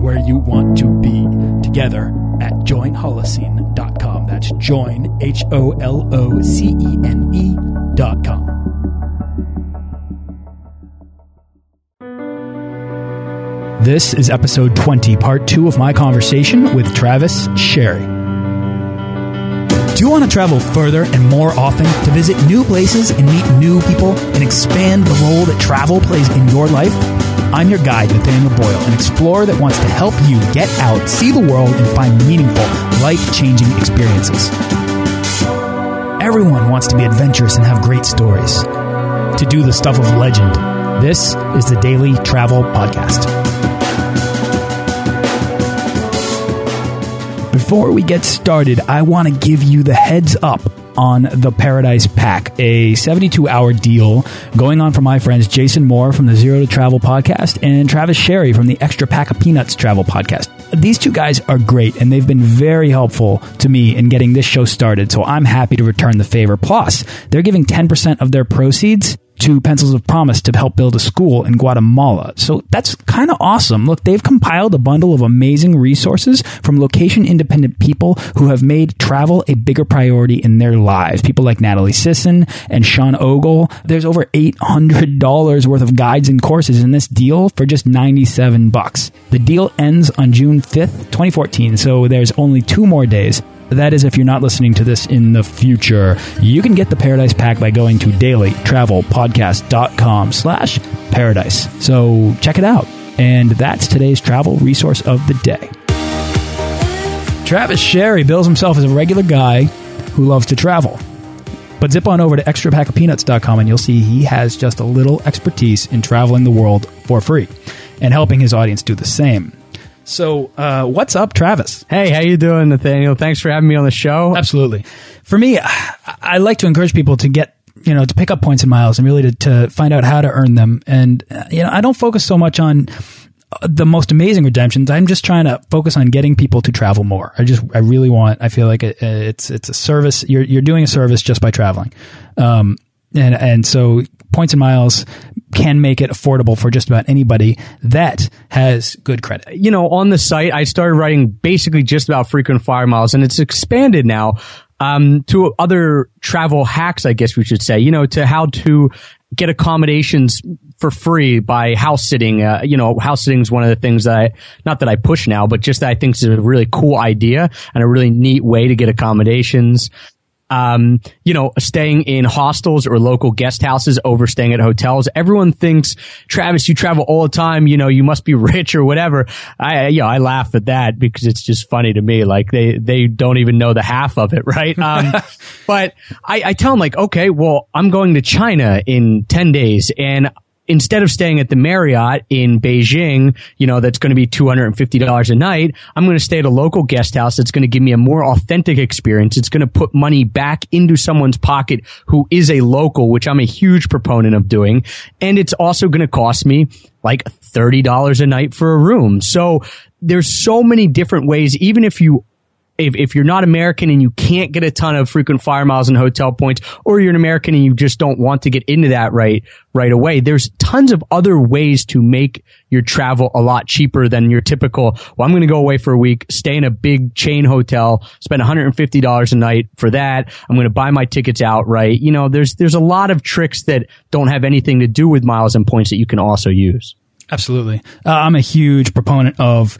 where you want to be together at joinholocene.com. That's join, H O L O C E N E.com. This is episode 20, part two of my conversation with Travis Sherry. Do you want to travel further and more often to visit new places and meet new people and expand the role that travel plays in your life? I'm your guide, Nathaniel Boyle, an explorer that wants to help you get out, see the world, and find meaningful, life changing experiences. Everyone wants to be adventurous and have great stories, to do the stuff of legend. This is the Daily Travel Podcast. Before we get started, I want to give you the heads up on the Paradise Pack, a 72 hour deal going on for my friends Jason Moore from the Zero to Travel podcast and Travis Sherry from the Extra Pack of Peanuts Travel podcast. These two guys are great and they've been very helpful to me in getting this show started, so I'm happy to return the favor. Plus, they're giving 10% of their proceeds to Pencils of Promise to help build a school in Guatemala. So that's kind of awesome. Look, they've compiled a bundle of amazing resources from location independent people who have made travel a bigger priority in their lives. People like Natalie Sisson and Sean Ogle. There's over $800 worth of guides and courses in this deal for just 97 bucks. The deal ends on June 5th, 2014, so there's only two more days. That is if you're not listening to this in the future. You can get the Paradise Pack by going to dailytravelpodcast.com slash paradise. So check it out. And that's today's travel resource of the day. Travis Sherry bills himself as a regular guy who loves to travel. But zip on over to extrapackofpeanuts.com and you'll see he has just a little expertise in traveling the world for free and helping his audience do the same. So, uh, what's up, Travis? Hey, how you doing, Nathaniel? Thanks for having me on the show. Absolutely. For me, I like to encourage people to get you know to pick up points and miles and really to, to find out how to earn them. And uh, you know, I don't focus so much on uh, the most amazing redemptions. I'm just trying to focus on getting people to travel more. I just, I really want. I feel like it, it's it's a service. You're you're doing a service just by traveling. Um, and and so points and miles can make it affordable for just about anybody that has good credit. You know, on the site, I started writing basically just about frequent flyer miles, and it's expanded now um, to other travel hacks, I guess we should say. You know, to how to get accommodations for free by house sitting. Uh, you know, house sitting is one of the things that I, not that I push now, but just that I think is a really cool idea and a really neat way to get accommodations um, you know, staying in hostels or local guest houses over staying at hotels. Everyone thinks, Travis, you travel all the time. You know, you must be rich or whatever. I, you know, I laugh at that because it's just funny to me. Like they, they don't even know the half of it, right? Um, but I, I tell them like, okay, well, I'm going to China in 10 days and instead of staying at the Marriott in Beijing, you know, that's going to be $250 a night, I'm going to stay at a local guest house that's going to give me a more authentic experience. It's going to put money back into someone's pocket who is a local, which I'm a huge proponent of doing. And it's also going to cost me like $30 a night for a room. So there's so many different ways, even if you if, if you're not American and you can't get a ton of frequent flyer miles and hotel points, or you're an American and you just don't want to get into that right, right away, there's tons of other ways to make your travel a lot cheaper than your typical, well, I'm going to go away for a week, stay in a big chain hotel, spend $150 a night for that. I'm going to buy my tickets outright. You know, there's, there's a lot of tricks that don't have anything to do with miles and points that you can also use. Absolutely. Uh, I'm a huge proponent of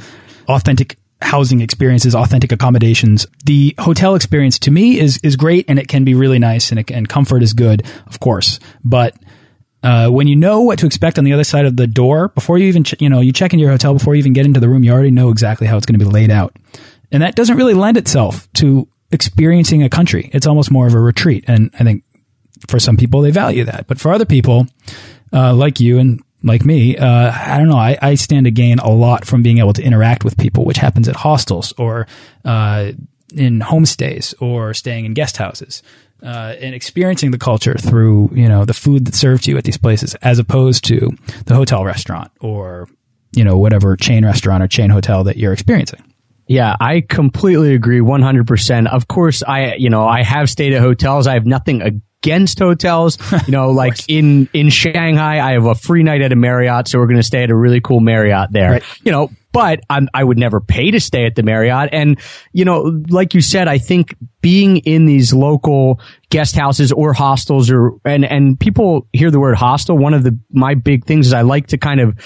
authentic housing experiences, authentic accommodations. The hotel experience to me is is great and it can be really nice and it, and comfort is good, of course. But uh, when you know what to expect on the other side of the door before you even you know you check into your hotel before you even get into the room, you already know exactly how it's going to be laid out, and that doesn't really lend itself to experiencing a country. It's almost more of a retreat, and I think for some people they value that, but for other people uh, like you and like me, uh, I don't know. I, I, stand to gain a lot from being able to interact with people, which happens at hostels or uh, in homestays or staying in guest houses. Uh, and experiencing the culture through you know the food that's served to you at these places, as opposed to the hotel restaurant or you know whatever chain restaurant or chain hotel that you're experiencing. Yeah, I completely agree 100%. Of course, I, you know, I have stayed at hotels. I have nothing against hotels. You know, like in, in Shanghai, I have a free night at a Marriott. So we're going to stay at a really cool Marriott there. Right. You know, but I'm, I would never pay to stay at the Marriott. And, you know, like you said, I think being in these local guest houses or hostels or, and, and people hear the word hostel. One of the, my big things is I like to kind of,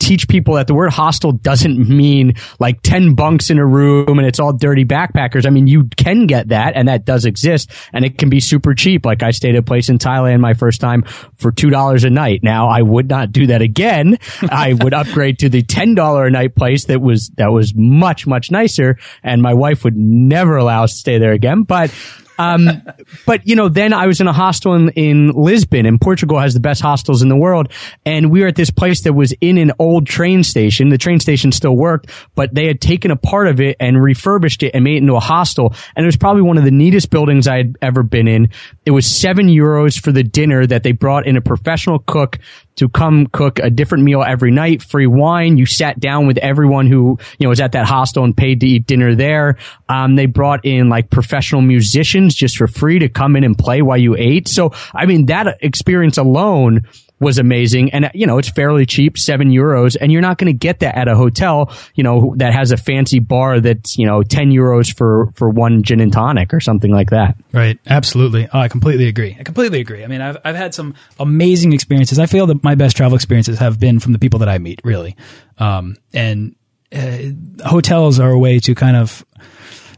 teach people that the word hostel doesn't mean like 10 bunks in a room and it's all dirty backpackers. I mean, you can get that and that does exist and it can be super cheap. Like I stayed at a place in Thailand my first time for $2 a night. Now I would not do that again. I would upgrade to the $10 a night place that was, that was much, much nicer and my wife would never allow us to stay there again. But um, but you know, then I was in a hostel in, in Lisbon and Portugal has the best hostels in the world. And we were at this place that was in an old train station. The train station still worked, but they had taken a part of it and refurbished it and made it into a hostel. And it was probably one of the neatest buildings I had ever been in. It was seven euros for the dinner that they brought in a professional cook to come cook a different meal every night, free wine. You sat down with everyone who, you know, was at that hostel and paid to eat dinner there. Um, they brought in like professional musicians just for free to come in and play while you ate. So, I mean, that experience alone was amazing. And, you know, it's fairly cheap, seven euros. And you're not going to get that at a hotel, you know, that has a fancy bar that's, you know, 10 euros for, for one gin and tonic or something like that. Right. Absolutely. Oh, I completely agree. I completely agree. I mean, I've, I've had some amazing experiences. I feel that my best travel experiences have been from the people that I meet, really. Um, and uh, hotels are a way to kind of,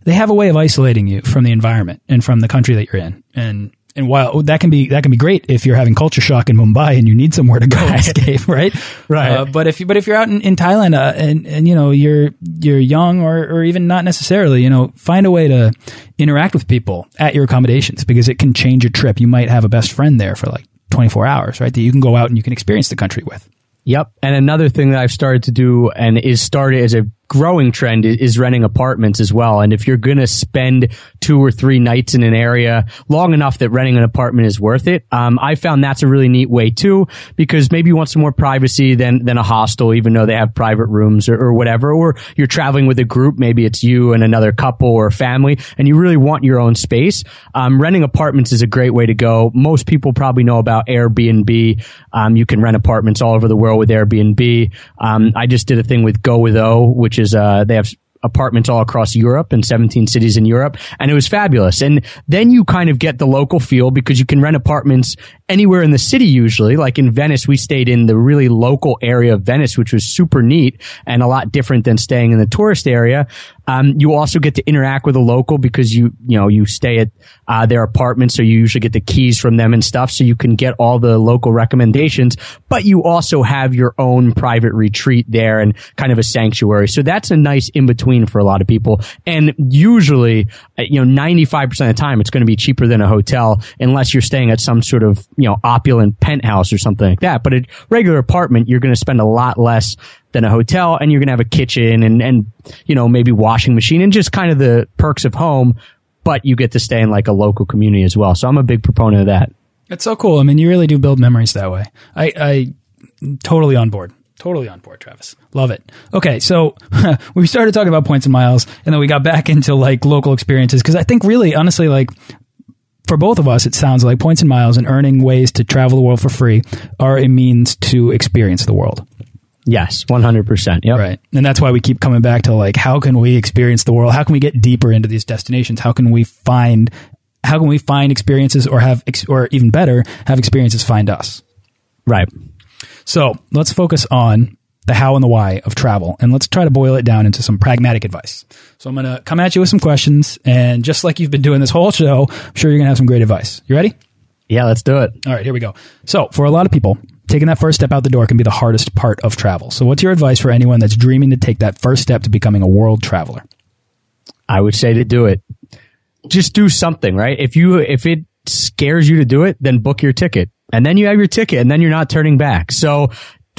they have a way of isolating you from the environment and from the country that you're in. And and while that can be that can be great if you're having culture shock in Mumbai and you need somewhere to go right. escape, right? Right. Uh, but if you but if you're out in, in Thailand uh, and and you know you're you're young or or even not necessarily, you know, find a way to interact with people at your accommodations because it can change your trip. You might have a best friend there for like 24 hours, right? That you can go out and you can experience the country with. Yep. And another thing that I've started to do and is started as a growing trend is renting apartments as well. And if you're going to spend two or three nights in an area long enough that renting an apartment is worth it, um, I found that's a really neat way too, because maybe you want some more privacy than, than a hostel, even though they have private rooms or, or whatever, or you're traveling with a group. Maybe it's you and another couple or family and you really want your own space. Um, renting apartments is a great way to go. Most people probably know about Airbnb. Um, you can rent apartments all over the world with Airbnb. Um, I just did a thing with GowithOh, which is uh, they have apartments all across Europe in 17 cities in Europe. And it was fabulous. And then you kind of get the local feel because you can rent apartments anywhere in the city usually. Like in Venice, we stayed in the really local area of Venice, which was super neat and a lot different than staying in the tourist area. Um, you also get to interact with a local because you, you know, you stay at uh, their apartment, so you usually get the keys from them and stuff, so you can get all the local recommendations. But you also have your own private retreat there and kind of a sanctuary. So that's a nice in between for a lot of people. And usually, uh, you know, ninety five percent of the time, it's going to be cheaper than a hotel unless you're staying at some sort of you know opulent penthouse or something like that. But a regular apartment, you're going to spend a lot less than a hotel and you're going to have a kitchen and, and, you know, maybe washing machine and just kind of the perks of home, but you get to stay in like a local community as well. So I'm a big proponent of that. It's so cool. I mean, you really do build memories that way. I, I totally on board. Totally on board, Travis. Love it. Okay, so we started talking about points and miles, and then we got back into like local experiences because I think really, honestly, like for both of us, it sounds like points and miles and earning ways to travel the world for free are a means to experience the world. Yes, 100%. Yep. Right. And that's why we keep coming back to like, how can we experience the world? How can we get deeper into these destinations? How can we find, how can we find experiences or have, or even better, have experiences find us? Right. So let's focus on the how and the why of travel. And let's try to boil it down into some pragmatic advice. So I'm going to come at you with some questions. And just like you've been doing this whole show, I'm sure you're going to have some great advice. You ready? Yeah, let's do it. All right, here we go. So for a lot of people, taking that first step out the door can be the hardest part of travel. So, what's your advice for anyone that's dreaming to take that first step to becoming a world traveler? I would say to do it. Just do something, right? If you if it scares you to do it, then book your ticket. And then you have your ticket and then you're not turning back. So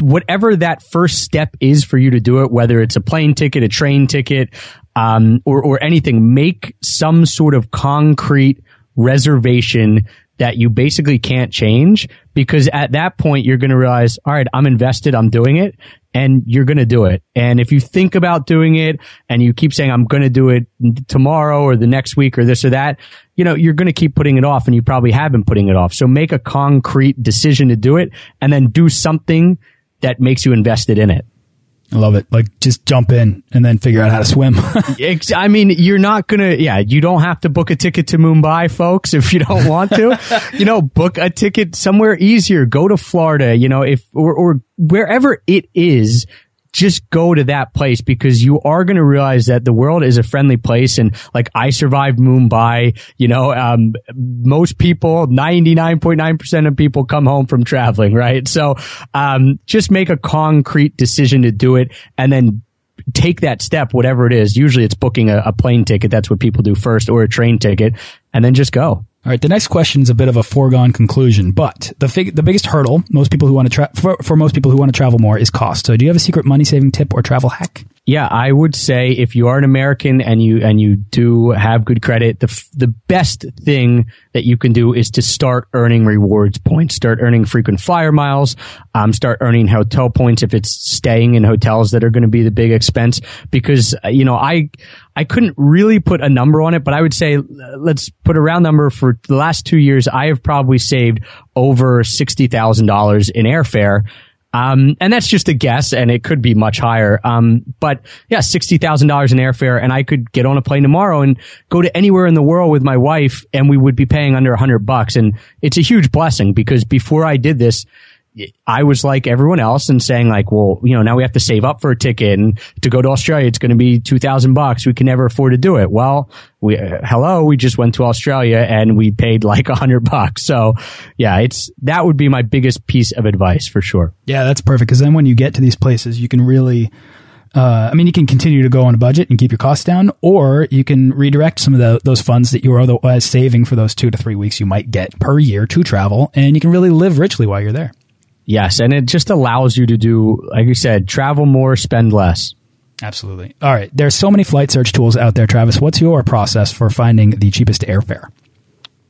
whatever that first step is for you to do it, whether it's a plane ticket, a train ticket, um, or, or anything, make some sort of concrete reservation that you basically can't change because at that point you're going to realize, all right, I'm invested, I'm doing it and you're going to do it. And if you think about doing it and you keep saying, I'm going to do it tomorrow or the next week or this or that, you know, you're going to keep putting it off and you probably have been putting it off. So make a concrete decision to do it and then do something that makes you invested in it. I love it. Like just jump in and then figure out how to swim. I mean, you're not gonna, yeah, you don't have to book a ticket to Mumbai, folks, if you don't want to. you know, book a ticket somewhere easier. Go to Florida, you know, if, or, or wherever it is just go to that place because you are going to realize that the world is a friendly place. And like I survived Mumbai, you know, um, most people, 99.9% of people come home from traveling, right? So, um, just make a concrete decision to do it and then take that step, whatever it is. Usually it's booking a, a plane ticket. That's what people do first or a train ticket and then just go. All right, the next question is a bit of a foregone conclusion, but the the biggest hurdle most people who want to for, for most people who want to travel more is cost. So, do you have a secret money saving tip or travel hack? Yeah, I would say if you are an American and you and you do have good credit, the the best thing that you can do is to start earning rewards points. Start earning frequent flyer miles. Um, start earning hotel points if it's staying in hotels that are going to be the big expense. Because uh, you know, I I couldn't really put a number on it, but I would say let's put a round number for the last two years. I have probably saved over sixty thousand dollars in airfare um, and that's just a guess, and it could be much higher. Um, but yeah, sixty thousand dollars in airfare, and I could get on a plane tomorrow and go to anywhere in the world with my wife, and we would be paying under a hundred bucks. And it's a huge blessing because before I did this, I was like everyone else and saying like, well, you know, now we have to save up for a ticket and to go to Australia, it's going to be 2000 bucks. We can never afford to do it. Well, we, uh, hello, we just went to Australia and we paid like a hundred bucks. So yeah, it's, that would be my biggest piece of advice for sure. Yeah, that's perfect. Cause then when you get to these places, you can really, uh, I mean, you can continue to go on a budget and keep your costs down, or you can redirect some of the, those funds that you were otherwise saving for those two to three weeks you might get per year to travel, and you can really live richly while you're there. Yes, and it just allows you to do, like you said, travel more, spend less. Absolutely. All right. There's so many flight search tools out there, Travis. What's your process for finding the cheapest airfare?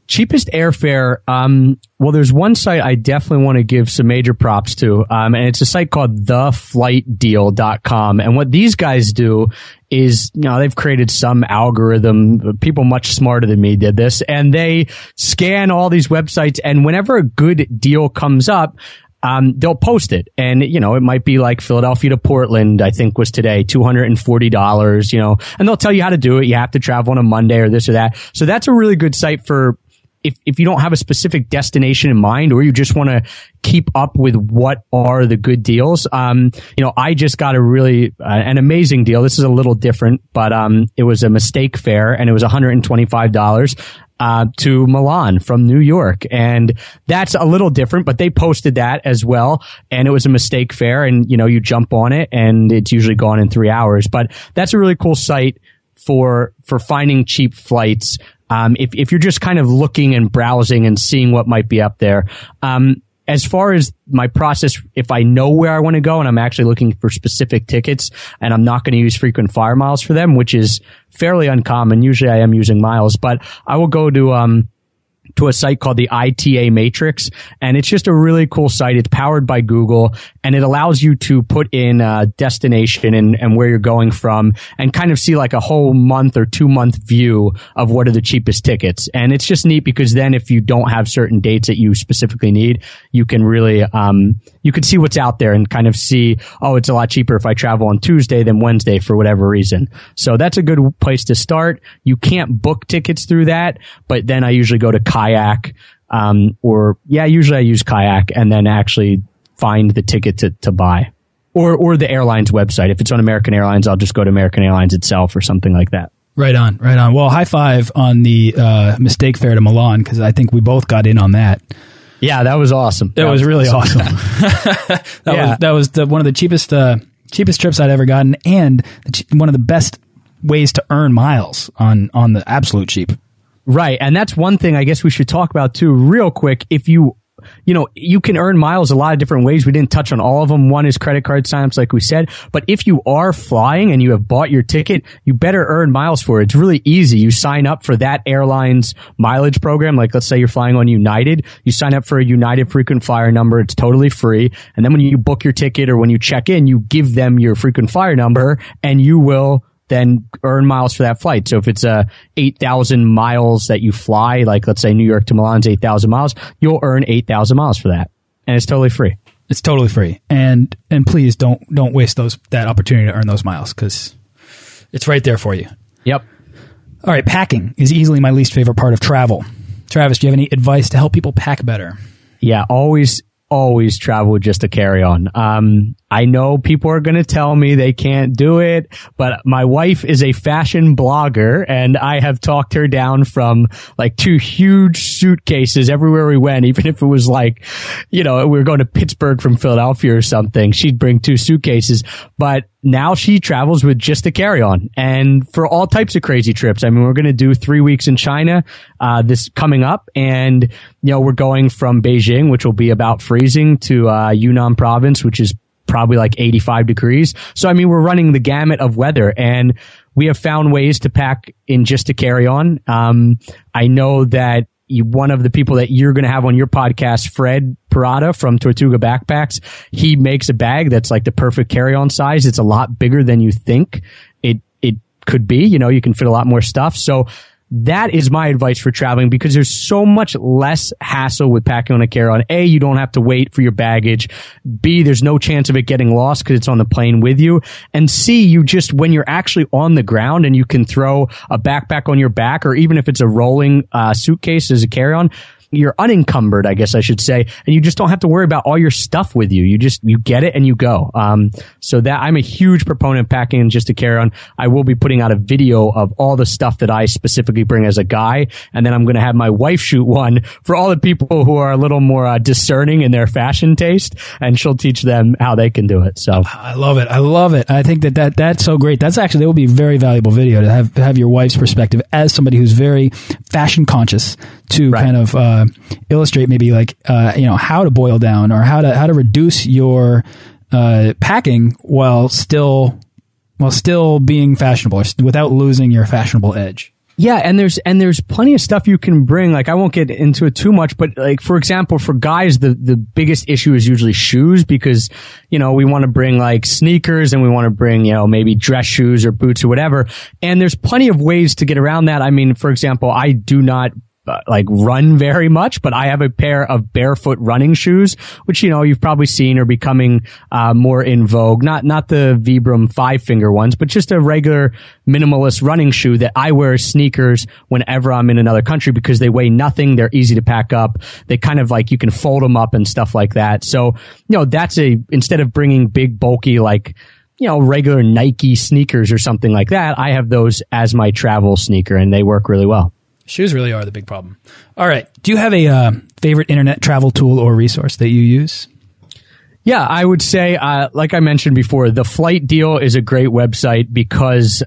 Cheapest airfare. Um, well, there's one site I definitely want to give some major props to. Um, and it's a site called theflightdeal.com. And what these guys do is, you know, they've created some algorithm. People much smarter than me did this and they scan all these websites. And whenever a good deal comes up, um, they'll post it. And, you know, it might be like Philadelphia to Portland, I think was today, $240, you know, and they'll tell you how to do it. You have to travel on a Monday or this or that. So that's a really good site for if, if you don't have a specific destination in mind or you just want to keep up with what are the good deals, um, you know, I just got a really, uh, an amazing deal. This is a little different, but, um, it was a mistake fare and it was $125 uh, to Milan from New York. And that's a little different, but they posted that as well. And it was a mistake fare and, you know, you jump on it and it's usually gone in three hours. But that's a really cool site for, for finding cheap flights. Um, if, if you're just kind of looking and browsing and seeing what might be up there. Um, as far as my process, if I know where I want to go and I'm actually looking for specific tickets and I'm not going to use frequent flyer miles for them, which is fairly uncommon. Usually I am using miles, but I will go to, um, to a site called the ITA Matrix. And it's just a really cool site. It's powered by Google and it allows you to put in a destination and, and where you're going from and kind of see like a whole month or two month view of what are the cheapest tickets. And it's just neat because then if you don't have certain dates that you specifically need, you can really, um, you can see what's out there and kind of see, oh, it's a lot cheaper if I travel on Tuesday than Wednesday for whatever reason. So that's a good place to start. You can't book tickets through that, but then I usually go to kayak, um, or yeah, usually I use kayak and then actually find the ticket to, to buy. Or, or the airline's website. If it's on American Airlines, I'll just go to American Airlines itself or something like that. Right on, right on. Well, high five on the uh, mistake fare to Milan because I think we both got in on that. Yeah, that was awesome. That, that was, was, really awesome. that yeah. was that was the, one of the cheapest uh, cheapest trips I'd ever gotten, and one of the best ways to earn miles on on the absolute cheap. Right, and that's one thing I guess we should talk about too, real quick. If you you know, you can earn miles a lot of different ways. We didn't touch on all of them. One is credit card signups, like we said. But if you are flying and you have bought your ticket, you better earn miles for it. It's really easy. You sign up for that airline's mileage program. Like let's say you're flying on United, you sign up for a United frequent flyer number. It's totally free. And then when you book your ticket or when you check in, you give them your frequent flyer number and you will then earn miles for that flight. So if it's a uh, 8,000 miles that you fly, like let's say New York to Milan's 8,000 miles, you'll earn 8,000 miles for that. And it's totally free. It's totally free. And, and please don't, don't waste those, that opportunity to earn those miles because it's right there for you. Yep. All right. Packing is easily my least favorite part of travel. Travis, do you have any advice to help people pack better? Yeah, always always travel with just a carry on. Um, I know people are going to tell me they can't do it, but my wife is a fashion blogger and I have talked her down from like two huge suitcases everywhere we went, even if it was like, you know, we were going to Pittsburgh from Philadelphia or something. She'd bring two suitcases, but now she travels with just a carry on and for all types of crazy trips. I mean, we're going to do three weeks in China, uh, this coming up and, you know, we're going from Beijing, which will be about freezing to, uh, Yunnan province, which is probably like 85 degrees. So, I mean, we're running the gamut of weather and we have found ways to pack in just to carry on. Um, I know that you, one of the people that you're going to have on your podcast, Fred Perrotta from Tortuga Backpacks, he makes a bag that's like the perfect carry on size. It's a lot bigger than you think it, it could be. You know, you can fit a lot more stuff. So, that is my advice for traveling because there's so much less hassle with packing on a carry-on. A, you don't have to wait for your baggage. B, there's no chance of it getting lost because it's on the plane with you. And C, you just, when you're actually on the ground and you can throw a backpack on your back or even if it's a rolling uh, suitcase as a carry-on, you're unencumbered, I guess I should say, and you just don't have to worry about all your stuff with you. You just you get it and you go. Um, so that I'm a huge proponent of packing just to carry on. I will be putting out a video of all the stuff that I specifically bring as a guy, and then I'm going to have my wife shoot one for all the people who are a little more uh, discerning in their fashion taste, and she'll teach them how they can do it. So I love it. I love it. I think that, that that's so great. That's actually that would be a very valuable video to have have your wife's perspective as somebody who's very fashion conscious to right. kind of. Uh, illustrate maybe like uh, you know how to boil down or how to how to reduce your uh, packing while still while still being fashionable without losing your fashionable edge. Yeah, and there's and there's plenty of stuff you can bring. Like I won't get into it too much, but like for example, for guys, the the biggest issue is usually shoes because you know we want to bring like sneakers and we want to bring you know maybe dress shoes or boots or whatever. And there's plenty of ways to get around that. I mean, for example, I do not uh, like run very much, but I have a pair of barefoot running shoes, which, you know, you've probably seen are becoming, uh, more in vogue. Not, not the Vibram five finger ones, but just a regular minimalist running shoe that I wear as sneakers whenever I'm in another country because they weigh nothing. They're easy to pack up. They kind of like, you can fold them up and stuff like that. So, you know, that's a, instead of bringing big, bulky, like, you know, regular Nike sneakers or something like that, I have those as my travel sneaker and they work really well. Shoes really are the big problem. All right. Do you have a uh, favorite internet travel tool or resource that you use? Yeah, I would say, uh, like I mentioned before, the Flight Deal is a great website because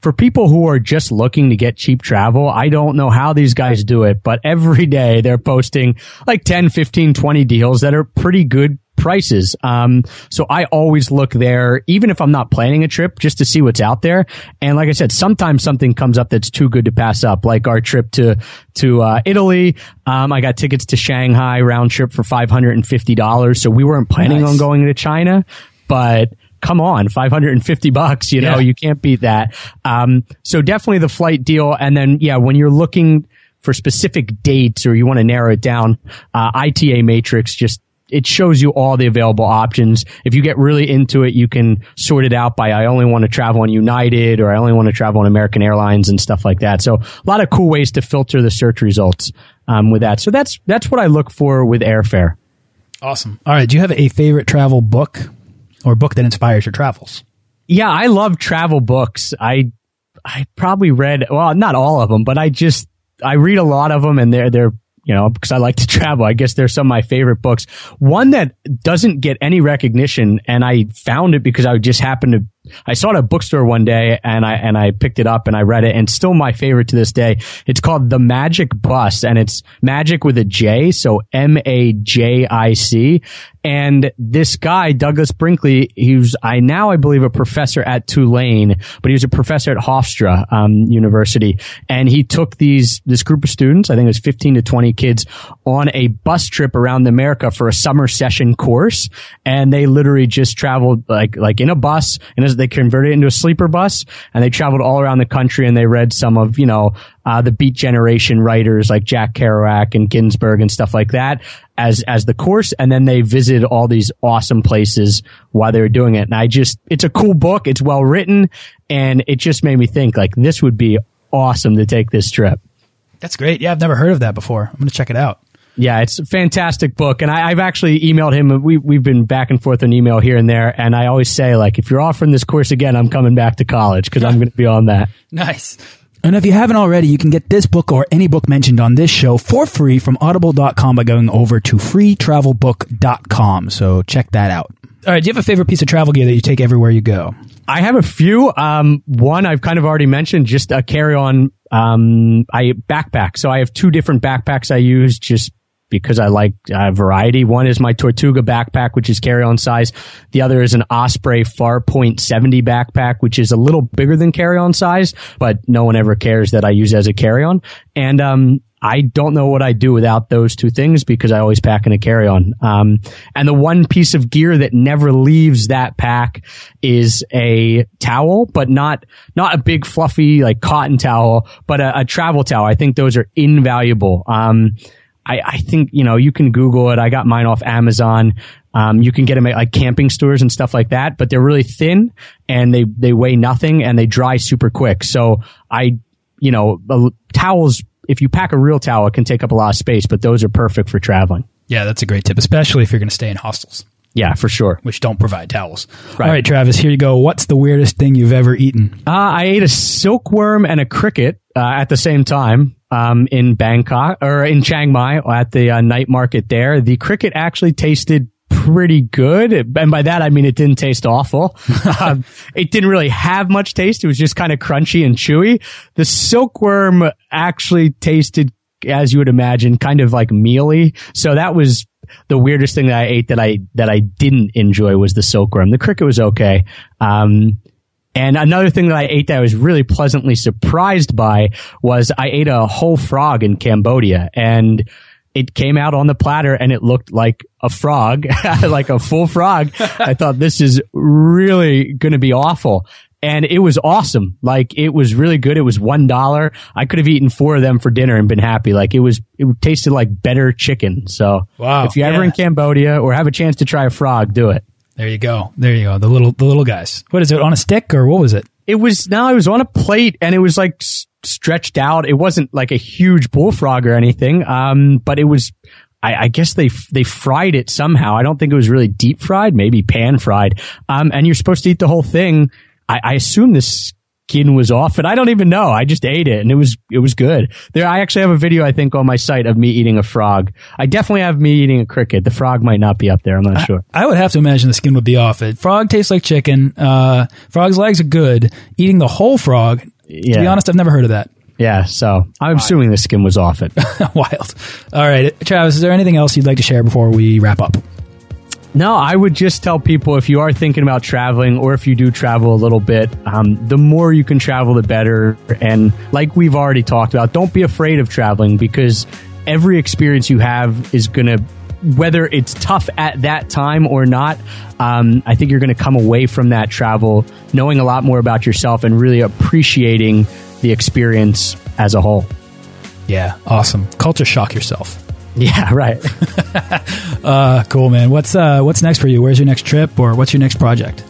for people who are just looking to get cheap travel, I don't know how these guys do it, but every day they're posting like 10, 15, 20 deals that are pretty good prices. Um, so I always look there, even if I'm not planning a trip, just to see what's out there. And like I said, sometimes something comes up that's too good to pass up, like our trip to to uh, Italy. Um, I got tickets to Shanghai round trip for five hundred and fifty dollars. So we weren't planning nice. on going to China, but come on, 550 bucks, you know, yeah. you can't beat that. Um, so definitely the flight deal. And then, yeah, when you're looking for specific dates or you want to narrow it down, uh, ITA matrix just it shows you all the available options. If you get really into it, you can sort it out by I only want to travel on United or I only want to travel on American Airlines and stuff like that. So a lot of cool ways to filter the search results um, with that. So that's that's what I look for with airfare. Awesome. All right. Do you have a favorite travel book or book that inspires your travels? Yeah, I love travel books. I I probably read well, not all of them, but I just I read a lot of them and they're they're you know, because I like to travel. I guess they're some of my favorite books. One that doesn't get any recognition, and I found it because I just happened to I saw it at a bookstore one day and I and I picked it up and I read it and still my favorite to this day. It's called The Magic Bus and it's magic with a J, so M A J I C. And this guy, Douglas Brinkley, he was, I now, I believe, a professor at Tulane, but he was a professor at Hofstra um, University. And he took these, this group of students, I think it was 15 to 20 kids, on a bus trip around America for a summer session course. And they literally just traveled like, like in a bus, and they converted it into a sleeper bus, and they traveled all around the country and they read some of, you know, uh, the Beat Generation writers like Jack Kerouac and Ginsberg and stuff like that as as the course, and then they visited all these awesome places while they were doing it. And I just, it's a cool book. It's well written, and it just made me think like this would be awesome to take this trip. That's great. Yeah, I've never heard of that before. I'm going to check it out. Yeah, it's a fantastic book, and I, have actually emailed him. We we've been back and forth on email here and there, and I always say like, if you're offering this course again, I'm coming back to college because I'm going to be on that. Nice. And if you haven't already, you can get this book or any book mentioned on this show for free from audible.com by going over to freetravelbook.com. So check that out. All right. Do you have a favorite piece of travel gear that you take everywhere you go? I have a few. Um, one I've kind of already mentioned, just a carry on, um, I backpack. So I have two different backpacks I use just because I like uh, variety. One is my Tortuga backpack, which is carry on size. The other is an Osprey Farpoint 70 backpack, which is a little bigger than carry on size, but no one ever cares that I use as a carry on. And, um, I don't know what I'd do without those two things because I always pack in a carry on. Um, and the one piece of gear that never leaves that pack is a towel, but not, not a big fluffy like cotton towel, but a, a travel towel. I think those are invaluable. Um, I, I think, you know, you can Google it. I got mine off Amazon. Um, you can get them at like camping stores and stuff like that, but they're really thin and they, they weigh nothing and they dry super quick. So I, you know, towels, if you pack a real towel, it can take up a lot of space, but those are perfect for traveling. Yeah, that's a great tip, especially if you're going to stay in hostels. Yeah, for sure. Which don't provide towels. Right. All right, Travis, here you go. What's the weirdest thing you've ever eaten? Uh, I ate a silkworm and a cricket uh, at the same time um, in Bangkok or in Chiang Mai at the uh, night market there. The cricket actually tasted pretty good. And by that, I mean, it didn't taste awful. um, it didn't really have much taste. It was just kind of crunchy and chewy. The silkworm actually tasted, as you would imagine, kind of like mealy. So that was the weirdest thing that I ate that I, that I didn't enjoy was the silkworm. The cricket was okay. Um, and another thing that I ate that I was really pleasantly surprised by was I ate a whole frog in Cambodia and it came out on the platter and it looked like a frog, like a full frog. I thought this is really going to be awful. And it was awesome. Like it was really good. It was one dollar. I could have eaten four of them for dinner and been happy. Like it was, it tasted like better chicken. So wow. if you're ever in Cambodia or have a chance to try a frog, do it. There you go. There you go. The little the little guys. What is it on a stick or what was it? It was no, it was on a plate and it was like s- stretched out. It wasn't like a huge bullfrog or anything. Um, but it was. I, I guess they they fried it somehow. I don't think it was really deep fried, maybe pan fried. Um, and you're supposed to eat the whole thing. I, I assume this skin was off and I don't even know. I just ate it and it was, it was good. There, I actually have a video, I think, on my site of me eating a frog. I definitely have me eating a cricket. The frog might not be up there. I'm not I, sure. I would have to imagine the skin would be off it. Frog tastes like chicken. Uh, frog's legs are good. Eating the whole frog, yeah. to be honest, I've never heard of that. Yeah, so I'm Wild. assuming the skin was off it. Wild. All right. Travis, is there anything else you'd like to share before we wrap up? No, I would just tell people if you are thinking about traveling or if you do travel a little bit, um, the more you can travel, the better. And like we've already talked about, don't be afraid of traveling because every experience you have is going to, whether it's tough at that time or not, um, I think you're going to come away from that travel knowing a lot more about yourself and really appreciating the experience as a whole. Yeah, awesome. Culture shock yourself. Yeah, right. uh, cool, man. What's uh, what's next for you? Where's your next trip, or what's your next project?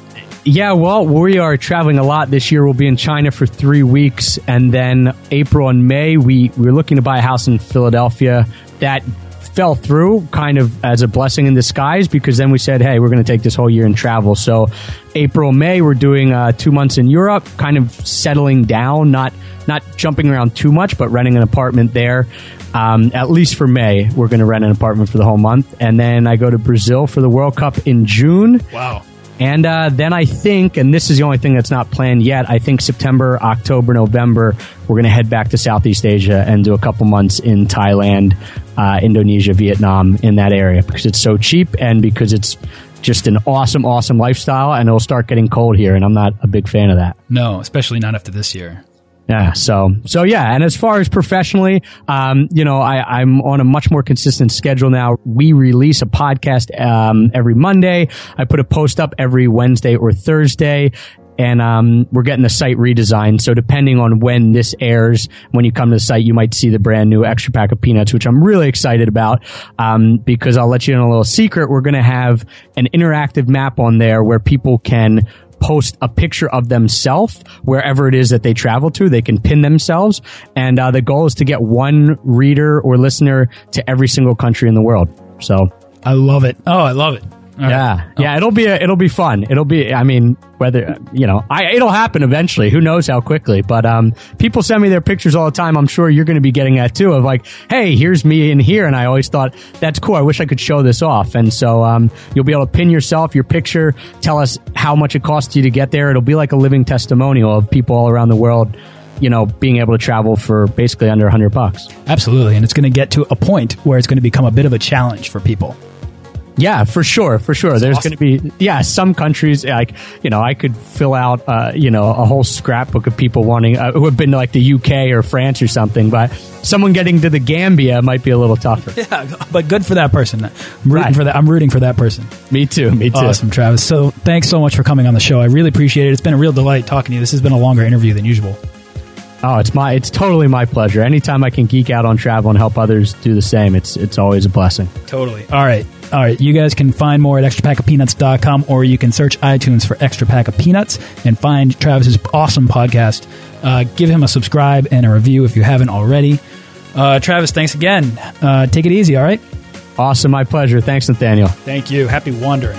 Yeah, well, we are traveling a lot this year. We'll be in China for three weeks, and then April and May we we're looking to buy a house in Philadelphia. That fell through kind of as a blessing in disguise because then we said, hey, we're going to take this whole year and travel. So April, May, we're doing uh, two months in Europe, kind of settling down, not not jumping around too much, but renting an apartment there. Um, at least for May, we're going to rent an apartment for the whole month, and then I go to Brazil for the World Cup in June. Wow! And uh, then I think, and this is the only thing that's not planned yet, I think September, October, November, we're going to head back to Southeast Asia and do a couple months in Thailand, uh, Indonesia, Vietnam, in that area because it's so cheap and because it's just an awesome, awesome lifestyle. And it'll start getting cold here, and I'm not a big fan of that. No, especially not after this year. Yeah. So, so yeah. And as far as professionally, um, you know, I, I'm on a much more consistent schedule now. We release a podcast, um, every Monday. I put a post up every Wednesday or Thursday. And, um, we're getting the site redesigned. So depending on when this airs, when you come to the site, you might see the brand new extra pack of peanuts, which I'm really excited about. Um, because I'll let you in a little secret. We're going to have an interactive map on there where people can post a picture of themselves wherever it is that they travel to. They can pin themselves. And uh, the goal is to get one reader or listener to every single country in the world. So I love it. Oh, I love it. Yeah, yeah, it'll be a, it'll be fun. It'll be, I mean, whether you know, I it'll happen eventually. Who knows how quickly? But um, people send me their pictures all the time. I'm sure you're going to be getting that too. Of like, hey, here's me in here, and I always thought that's cool. I wish I could show this off. And so um, you'll be able to pin yourself, your picture, tell us how much it costs you to get there. It'll be like a living testimonial of people all around the world you know, being able to travel for basically under 100 bucks. Absolutely. And it's going to get to a point where it's going to become a bit of a challenge for people. Yeah, for sure, for sure. That's There's awesome. going to be yeah, some countries like you know I could fill out uh, you know a whole scrapbook of people wanting uh, who have been to like the UK or France or something, but someone getting to the Gambia might be a little tougher. Yeah, but good for that person. I'm rooting right. for that. I'm rooting for that person. Me too. Me too. Awesome, Travis. So thanks so much for coming on the show. I really appreciate it. It's been a real delight talking to you. This has been a longer interview than usual. Oh, it's my it's totally my pleasure. Anytime I can geek out on travel and help others do the same, it's it's always a blessing. Totally. All right. All right, you guys can find more at extrapackofpeanuts.com or you can search iTunes for Extra Pack of Peanuts and find Travis's awesome podcast. Uh, give him a subscribe and a review if you haven't already. Uh, Travis, thanks again. Uh, take it easy, all right? Awesome, my pleasure. Thanks, Nathaniel. Thank you. Happy wandering.